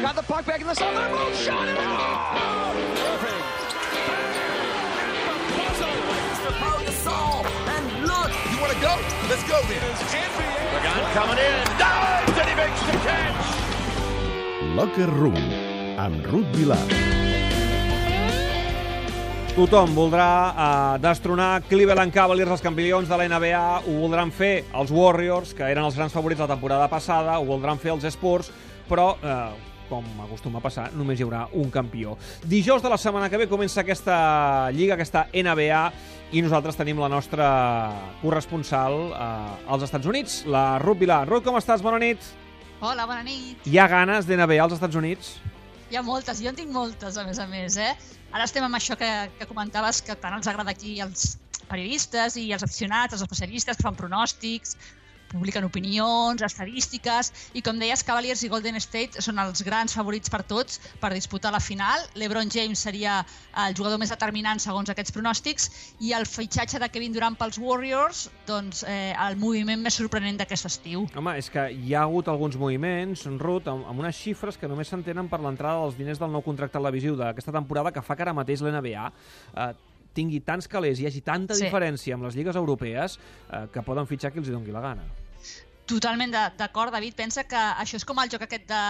Got the puck back in the zone. They're both shot it out. Irving. You want to go? Let's go then. Pagan coming in. Dives and he makes the catch. Locker Room, amb Ruth Vilar. Tothom voldrà eh, destronar Cleveland Cavaliers, els campions de la NBA, ho voldran fer els Warriors, que eren els grans favorits la temporada passada, ho voldran fer els Spurs, però, eh, com acostuma a passar, només hi haurà un campió. Dijous de la setmana que ve comença aquesta lliga, aquesta NBA, i nosaltres tenim la nostra corresponsal eh, als Estats Units, la Ruth Vilar. Ruth, com estàs? Bona nit. Hola, bona nit. Hi ha ganes d'NBA als Estats Units? Hi ha moltes, jo en tinc moltes, a més a més, eh? Ara estem amb això que, que comentaves, que tant ens agrada aquí als periodistes i als aficionats, als especialistes que fan pronòstics, publiquen opinions, estadístiques, i com deies, Cavaliers i Golden State són els grans favorits per tots per disputar la final. LeBron James seria el jugador més determinant segons aquests pronòstics, i el fitxatge de Kevin Durant pels Warriors, doncs eh, el moviment més sorprenent d'aquest estiu. Home, és que hi ha hagut alguns moviments, Ruth, amb, amb unes xifres que només s'entenen per l'entrada dels diners del nou contracte televisiu d'aquesta temporada que fa que ara mateix l'NBA eh, tingui tants calés i hi hagi tanta Sí. diferència amb les lligues europees eh, que poden fitxar qui els hi doni la gana. Totalment d'acord, David. Pensa que això és com el joc aquest de,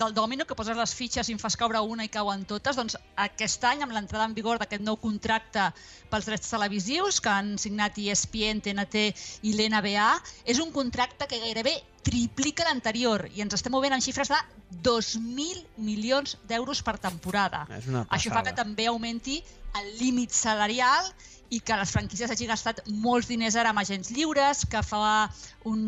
del dòmino, que poses les fitxes i en fas caure una i cauen totes. Doncs aquest any, amb l'entrada en vigor d'aquest nou contracte pels drets televisius que han signat ESPN, TNT i l'NBA, és un contracte que gairebé triplica l'anterior i ens estem movent en xifres de 2.000 milions d'euros per temporada. Això fa que també augmenti el límit salarial i que les franquícies hagin gastat molts diners ara amb agents lliures, que fa un,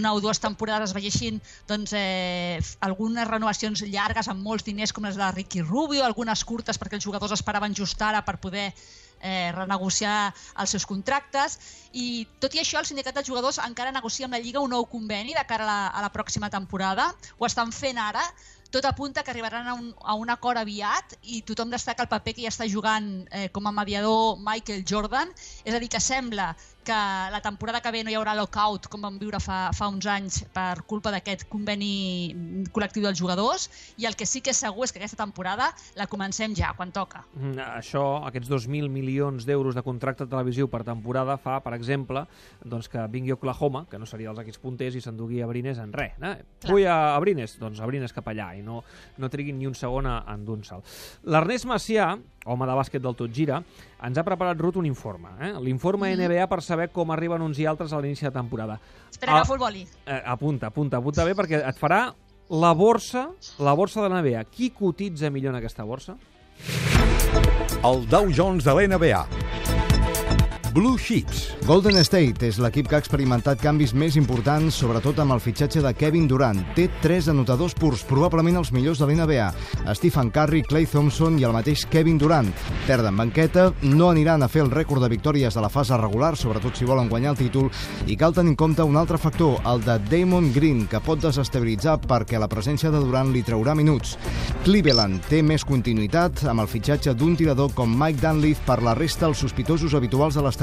una o dues temporades es veiessin doncs, eh, algunes renovacions llargues amb molts diners com les de Ricky Rubio, algunes curtes perquè els jugadors esperaven just ara per poder eh, renegociar els seus contractes. I tot i això el sindicat dels jugadors encara negocia amb la Lliga un nou conveni de cara a la, a la pròxima temporada. Ho estan fent ara tot apunta que arribaran a un, a un acord aviat i tothom destaca el paper que ja està jugant eh, com a mediador Michael Jordan. És a dir, que sembla que la temporada que ve no hi haurà lockout com vam viure fa, fa uns anys per culpa d'aquest conveni col·lectiu dels jugadors i el que sí que és segur és que aquesta temporada la comencem ja, quan toca. Mm, Això, aquests 2.000 milions d'euros de contracte televisiu per temporada fa, per exemple, doncs que vingui Oklahoma, que no seria dels equips punters, i s'endugui a Brines en res. Eh? Vull a, a Brines? Doncs a Brines cap allà, i no, no triguin ni un segon a endur-se'l. L'Ernest Macià, home de bàsquet del Tot Gira, ens ha preparat, Ruth, un informe. Eh? L'informe NBA per saber com arriben uns i altres a l'inici de temporada. Espera, Ah. agafo el boli. Eh, apunta, apunta, apunta bé, perquè et farà la borsa, la borsa de la NBA. Qui cotitza millor en aquesta borsa? El Dow Jones de l'NBA. Blue Chips. Golden State és l'equip que ha experimentat canvis més importants, sobretot amb el fitxatge de Kevin Durant. Té tres anotadors purs, probablement els millors de l'NBA. Stephen Curry, Clay Thompson i el mateix Kevin Durant. Perden banqueta, no aniran a fer el rècord de victòries de la fase regular, sobretot si volen guanyar el títol, i cal tenir en compte un altre factor, el de Damon Green, que pot desestabilitzar perquè la presència de Durant li traurà minuts. Cleveland té més continuïtat amb el fitxatge d'un tirador com Mike Dunleavy per la resta els sospitosos habituals de les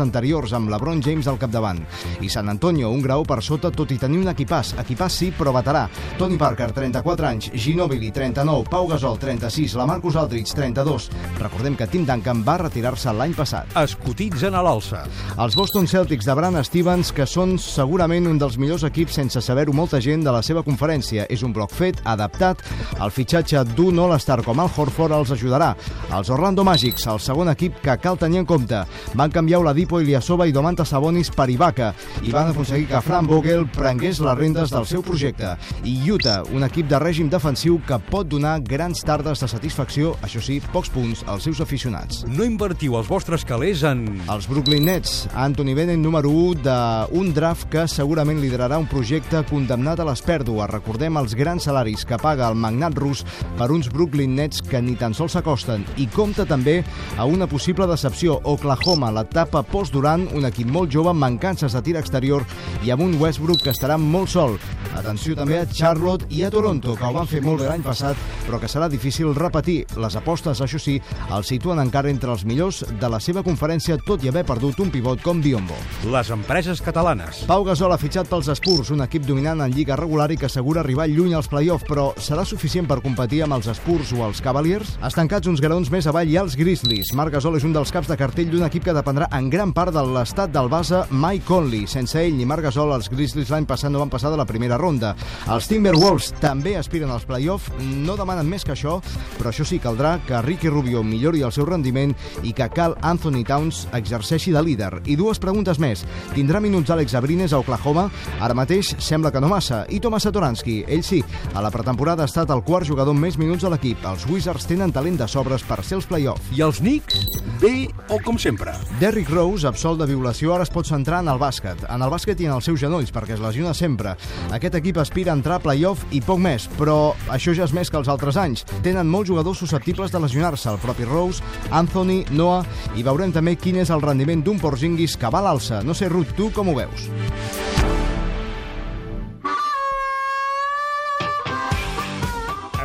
anteriors amb LeBron James al capdavant. I San Antonio, un grau per sota, tot i tenir un equipàs. Equipàs sí, però veterà. Tony Parker, 34 anys, Ginobili, 39, Pau Gasol, 36, la Marcus Aldridge, 32. Recordem que Tim Duncan va retirar-se l'any passat. Es cotitzen a l'alça. Els Boston Celtics de Brad Stevens, que són segurament un dels millors equips sense saber-ho molta gent de la seva conferència. És un bloc fet, adaptat. El fitxatge d'un All-Star com el Horford els ajudarà. Els Orlando Magics, el segon equip que cal tenir en compte. Van canviar Oladipo, Ilyasova i Domantas Sabonis per Ibaka i van aconseguir que Frank Vogel prengués les rendes del seu projecte. I Utah, un equip de règim defensiv que pot donar grans tardes de satisfacció, això sí, pocs punts als seus aficionats. No invertiu els vostres calés en... Els Brooklyn Nets, Anthony Bennett número 1 d'un draft que segurament liderarà un projecte condemnat a les pèrdues. Recordem els grans salaris que paga el magnat rus per uns Brooklyn Nets que ni tan sols s'acosten. I compta també a una possible decepció, Oklahoma, la etapa post-Durant, un equip molt jove, amb mancances de tir exterior i amb un Westbrook que estarà molt sol. Atenció també a Charlotte i a Toronto, que ho van fer molt bé l'any passat, però que serà difícil repetir. Les apostes, això sí, el situen encara entre els millors de la seva conferència, tot i haver perdut un pivot com Biombo. Les empreses catalanes. Pau Gasol ha fitxat pels Spurs, un equip dominant en lliga regular i que assegura arribar lluny als play-off, però serà suficient per competir amb els Spurs o els Cavaliers? Estancats uns graons més avall ha els Grizzlies. Marc Gasol és un dels caps de cartell d'un equip que dependrà en gran part de l'estat del base Mike Conley. Sense ell ni Marc Gasol, els Grizzlies l'any passat no van passar de la primera ronda. Els Timberwolves també aspiren als play-off, no demanen més que això, però això sí, caldrà que Ricky Rubio millori el seu rendiment i que Cal Anthony Towns exerceixi de líder. I dues preguntes més. Tindrà minuts Àlex Abrines a Oklahoma? Ara mateix sembla que no massa. I Tomas Satoransky, ell sí, a la pretemporada ha estat el quart jugador amb més minuts a l'equip. Els Wizards tenen talent de sobres per ser els play-off. I els Knicks? Bé o com sempre? Derrick Rose, absolt de violació, ara es pot centrar en el bàsquet. En el bàsquet i en els seus genolls, perquè es lesiona sempre. Aquest equip aspira a entrar a play-off i poc més, però això ja és més que els altres anys. Tenen molts jugadors susceptibles de lesionar-se, el propi Rose, Anthony, Noah, i veurem també quin és el rendiment d'un Porzingis que va a l'alça. No sé, Ruth, tu com ho veus?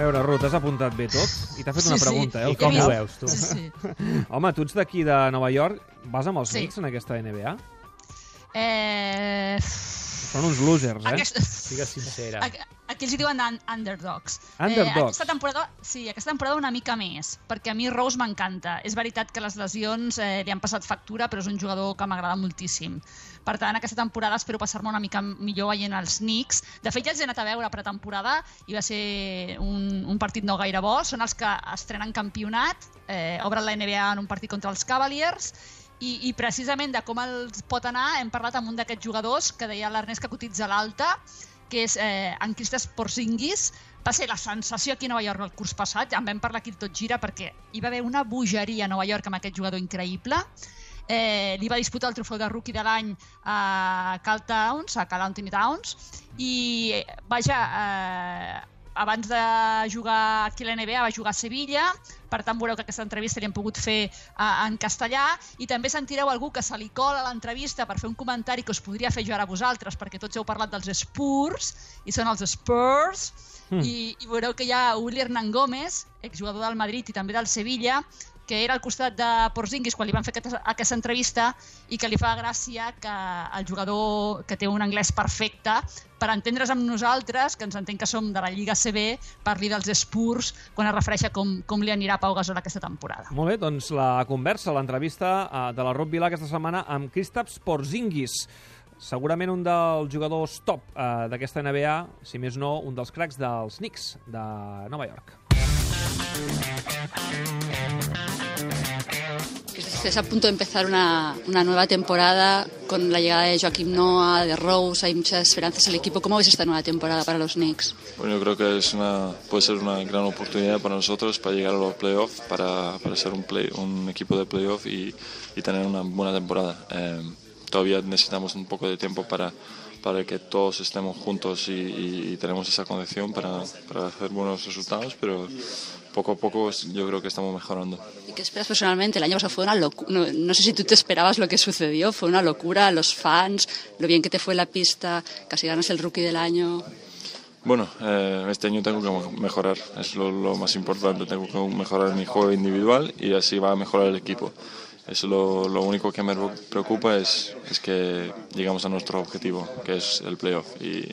Veure, Ruth, has apuntat bé tot i t'ha fet una pregunta, eh? he El com ho veus, tu? Sí, sí. Home, tu ets d'aquí de Nova York, vas amb els Sí. Knicks en aquesta NBA? Eh... Són uns losers, eh? Aquest... Sigues sincera. Aquí, els hi diuen un underdogs. Underdogs. Eh, aquesta temporada, sí, aquesta temporada una mica més, perquè a mi Rose m'encanta. És veritat que les lesions eh, li han passat factura, però és un jugador que m'agrada moltíssim. Per tant, aquesta temporada espero passar-me una mica millor veient els Knicks. De fet, ja els he anat a veure a pretemporada i va ser un, un partit no gaire bo. Són els que estrenen campionat, eh, obren la NBA en un partit contra els Cavaliers i, i precisament de com els pot anar hem parlat amb un d'aquests jugadors que deia l'Ernest que cotitza l'alta, que és eh, en Cristas Porzingis, va ser la sensació aquí a Nova York el curs passat, en vam parlar aquí tot gira perquè hi va haver una bogeria a Nova York amb aquest jugador increïble, eh, li va disputar el trofeu de rookie de l'any a Cal Towns, a Cal Anthony Towns, i eh, vaja, eh, abans de jugar aquí a la NBA va jugar a Sevilla, per tant veureu que aquesta entrevista li hem pogut fer eh, en castellà. I també sentireu algú que se li cola a l'entrevista per fer un comentari que us podria fer jo ara a vosaltres perquè tots heu parlat dels Spurs i són els Spurs. Mm. i, i veureu que hi ha Willy Hernán Gómez, exjugador del Madrid i també del Sevilla, que era al costat de Porzingis quan li van fer aquesta, aquesta entrevista i que li fa gràcia que el jugador que té un anglès perfecte per entendre's amb nosaltres, que ens entenc que som de la Lliga CB, parli dels Spurs quan es refereix a com, com li anirà Pau Gasol aquesta temporada. Molt bé, doncs la conversa, l'entrevista eh, de la Rob Vila aquesta setmana amb Kristaps Porzingis. Segurament un dels jugadors top eh, d'aquesta NBA, si més no, un dels cracs dels Knicks de Nova York. Estás a punto de empezar una, una, nueva temporada con la llegada de Joaquim Noah, de Rose, hay muchas esperanzas en el equipo. ¿Cómo ves esta nueva temporada para los Knicks? Bueno, yo creo que es una, puede ser una gran oportunidad para nosotros para llegar a los playoffs, para, para ser un, play, un equipo de playoff y, y tener una buena temporada. Eh, todavía necesitamos un poco de tiempo para, para que todos estemos juntos y, y, y tenemos esa condición para, para hacer buenos resultados, pero poco a poco yo creo que estamos mejorando. ¿Y qué esperas personalmente? El año pasado fue una locura. No, no, sé si tú te esperabas lo que sucedió. Fue una locura. Los fans, lo bien que te fue la pista, casi ganas el rookie del año. Bueno, eh, este año tengo que mejorar, es lo, lo, más importante. Tengo que mejorar mi juego individual y así va a mejorar el equipo. Eso lo, lo único que me preocupa es, es que llegamos a nuestro objetivo, que es el playoff. Y,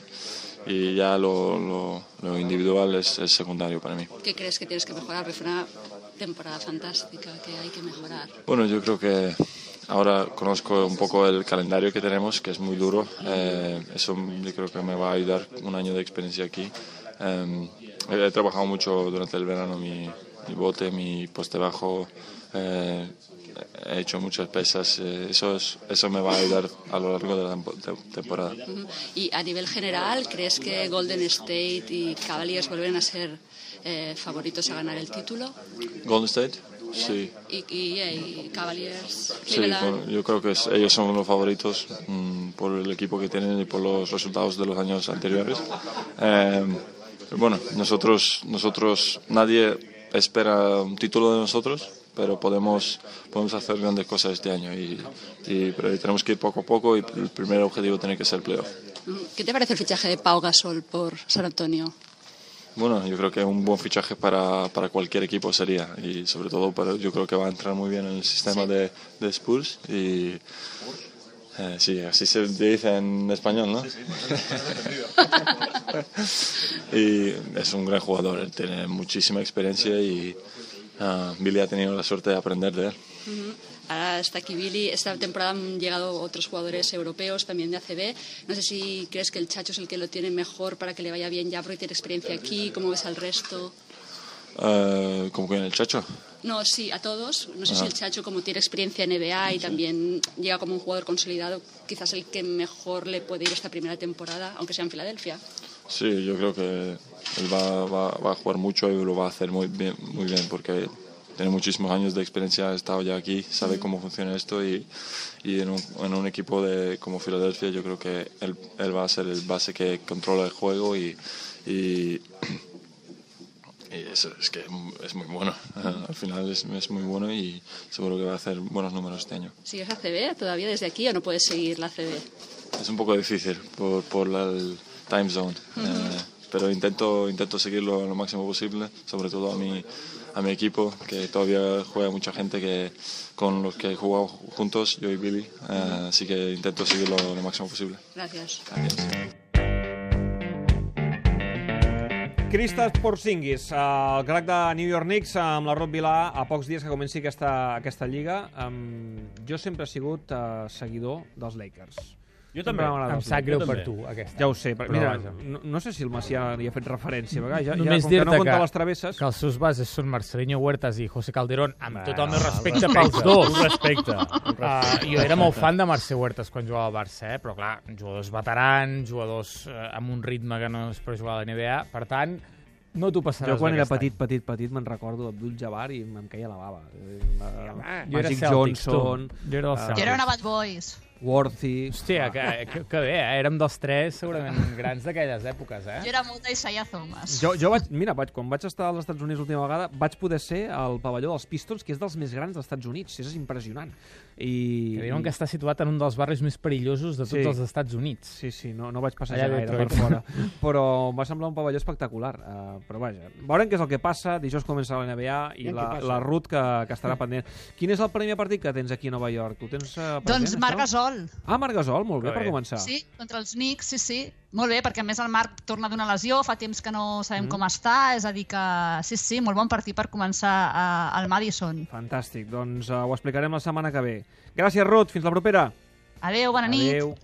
y ya lo, lo, lo individual es, es, secundario para mí. ¿Qué crees que tienes que mejorar? Porque fue una temporada fantástica que hay que mejorar. Bueno, yo creo que ahora conozco un poco el calendario que tenemos, que es muy duro. Eh, eso yo creo que me va a ayudar un año de experiencia aquí. Eh, he trabajado mucho durante el verano mi, mi bote, mi poste bajo. Eh, he hecho muchas pesas, eh, eso, es, eso me va a ayudar a lo largo de la temporada. Y a nivel general, ¿crees que Golden State y Cavaliers vuelven a ser eh, favoritos a ganar el título? Golden State, sí. Y, y, y Cavaliers, sí, yo creo que es, ellos son los favoritos mmm, por el equipo que tienen y por los resultados de los años anteriores. Eh, bueno, nosotros, nosotros, nadie espera un título de nosotros, pero podemos, podemos hacer grandes cosas este año y, y pero tenemos que ir poco a poco y el primer objetivo tiene que ser el playoff. ¿Qué te parece el fichaje de Pau Gasol por San Antonio? Bueno, yo creo que un buen fichaje para, para cualquier equipo sería y sobre todo para, yo creo que va a entrar muy bien en el sistema de, de Spurs y eh, sí, así se dice en español, ¿no? y es un gran jugador, él tiene muchísima experiencia y ah, Billy ha tenido la suerte de aprender de él. Ahora está aquí Billy. Esta temporada han llegado otros jugadores europeos también de ACB. No sé si crees que el Chacho es el que lo tiene mejor para que le vaya bien ya porque tiene experiencia aquí. ¿Cómo ves al resto? Eh, ¿Cómo que en el Chacho? No, sí, a todos. No sé si Ah. el Chacho, como tiene experiencia en NBA y también llega como un jugador consolidado, quizás el que mejor le puede ir esta primera temporada, aunque sea en Filadelfia. Sí, yo creo que él va, va, va a jugar mucho y lo va a hacer muy bien, muy bien porque tiene muchísimos años de experiencia, ha estado ya aquí, sabe cómo funciona esto y, y en, un, en un equipo de, como Filadelfia yo creo que él, él va a ser el base que controla el juego y, y, y eso es que es muy bueno. Al final es, es muy bueno y seguro que va a hacer buenos números este año. ¿Sigues ACB todavía desde aquí o no puedes seguir la ACB? Es un poco difícil por, por la, el time zone, eh, pero intento, intento seguirlo lo máximo posible, sobre todo a mi, a mi equipo, que todavía juega mucha gente que, con los que he jugado juntos, yo y Billy, eh, así que intento seguirlo lo máximo posible. Gracias. Gracias. Cristas Porzingis, el crac de New York Knicks amb la Rod Vilà a pocs dies que comenci aquesta, aquesta lliga. Um, jo sempre he sigut uh, seguidor dels Lakers. Jo també. Em els sap greu per tu, aquesta. Ja ho sé, però, mira, vaja. no, no sé si el Macià hi ha fet referència, perquè ja, ja Només com que no compta que, les travesses... que els seus bases són Marcelinho Huertas i José Calderón, amb Va, tot el meu respecte respecte, pels dos. un respecte, un Uh, respecte. jo era molt fan de Mercè Huertas quan jugava al Barça, eh? però clar, jugadors veterans, jugadors uh, amb un ritme que no es pot jugar a la NBA, per tant, no t'ho passaràs Jo quan era aquest petit, petit, petit, me'n recordo d'Abdul Jabbar i em queia la bava. Eh, Jo era Magic Celtics, tu. Johnson... Jo era del eh, Celtics. Jo era una Bad Boys. Worthy... Hòstia, que, que, que bé, eh? érem dels tres segurament grans d'aquelles èpoques, eh? Jo era molt d'Isaiah Thomas. Jo, jo vaig, mira, vaig, quan vaig estar als Estats Units l'última vegada, vaig poder ser al pavelló dels Pistons, que és dels més grans dels Estats Units. És impressionant. I, Que diuen que està situat en un dels barris més perillosos de tots Sí. els Estats Units. Sí, sí, no, no vaig Allà a gaire per fora. Però em va semblar un pavelló espectacular. Uh, però vaja, veurem què és el que passa. Dijous comença la NBA i Aviam la, la Ruth que, que estarà pendent. Quin és el primer partit que tens aquí a Nova York? Ho tens uh, present, Doncs Marc? Gasol. Ah, Marc Gasol, molt bé, Que per bé. començar. Sí, contra els Knicks, sí, sí. Molt bé, perquè a més el Marc torna d'una lesió, fa temps que no sabem Mm. com està, és a dir que sí, sí, molt bon partit per començar a, al Madison. Fantàstic, doncs uh, ho explicarem la setmana que ve. Gràcies, Ruth, fins la propera. Adéu, bona nit. Adéu.